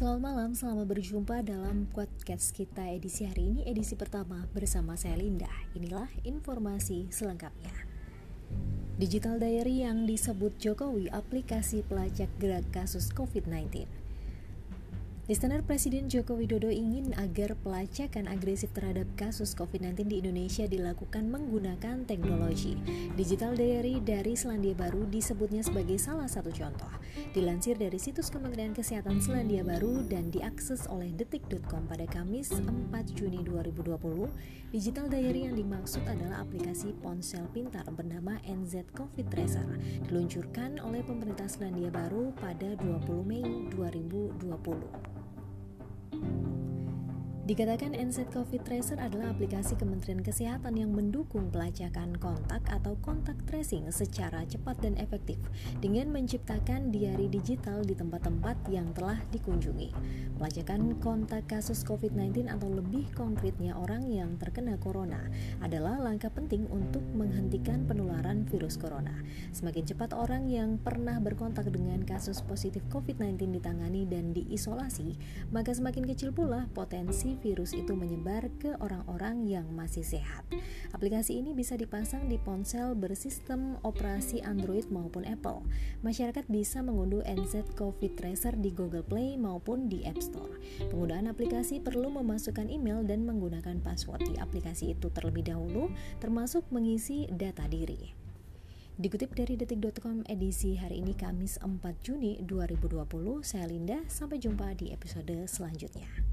Selamat malam, selamat berjumpa dalam podcast kita edisi hari ini, edisi pertama bersama saya Linda. Inilah informasi selengkapnya. Digital Diary yang disebut Jokowi aplikasi pelacak gerak kasus COVID-19. Listener Presiden Joko Widodo ingin agar pelacakan agresif terhadap kasus COVID-19 di Indonesia dilakukan menggunakan teknologi. Digital Diary dari Selandia Baru disebutnya sebagai salah satu contoh. Dilansir dari situs Kementerian Kesehatan Selandia Baru dan diakses oleh detik.com pada Kamis 4 Juni 2020, Digital Diary yang dimaksud adalah aplikasi ponsel pintar bernama NZ COVID Tracer, diluncurkan oleh pemerintah Selandia Baru pada 20 Mei 2020. Dikatakan NZ COVID Tracer adalah aplikasi Kementerian Kesehatan yang mendukung pelacakan kontak atau kontak tracing secara cepat dan efektif dengan menciptakan diari digital di tempat-tempat yang telah dikunjungi. Pelacakan kontak kasus COVID-19 atau lebih konkretnya orang yang terkena corona adalah langkah penting untuk menghentikan virus corona. Semakin cepat orang yang pernah berkontak dengan kasus positif COVID-19 ditangani dan diisolasi, maka semakin kecil pula potensi virus itu menyebar ke orang-orang yang masih sehat. Aplikasi ini bisa dipasang di ponsel bersistem operasi Android maupun Apple. Masyarakat bisa mengunduh NZ COVID Tracer di Google Play maupun di App Store. Penggunaan aplikasi perlu memasukkan email dan menggunakan password di aplikasi itu terlebih dahulu, termasuk mengisi data diri. Dikutip dari detik.com edisi hari ini Kamis 4 Juni 2020, saya Linda, sampai jumpa di episode selanjutnya.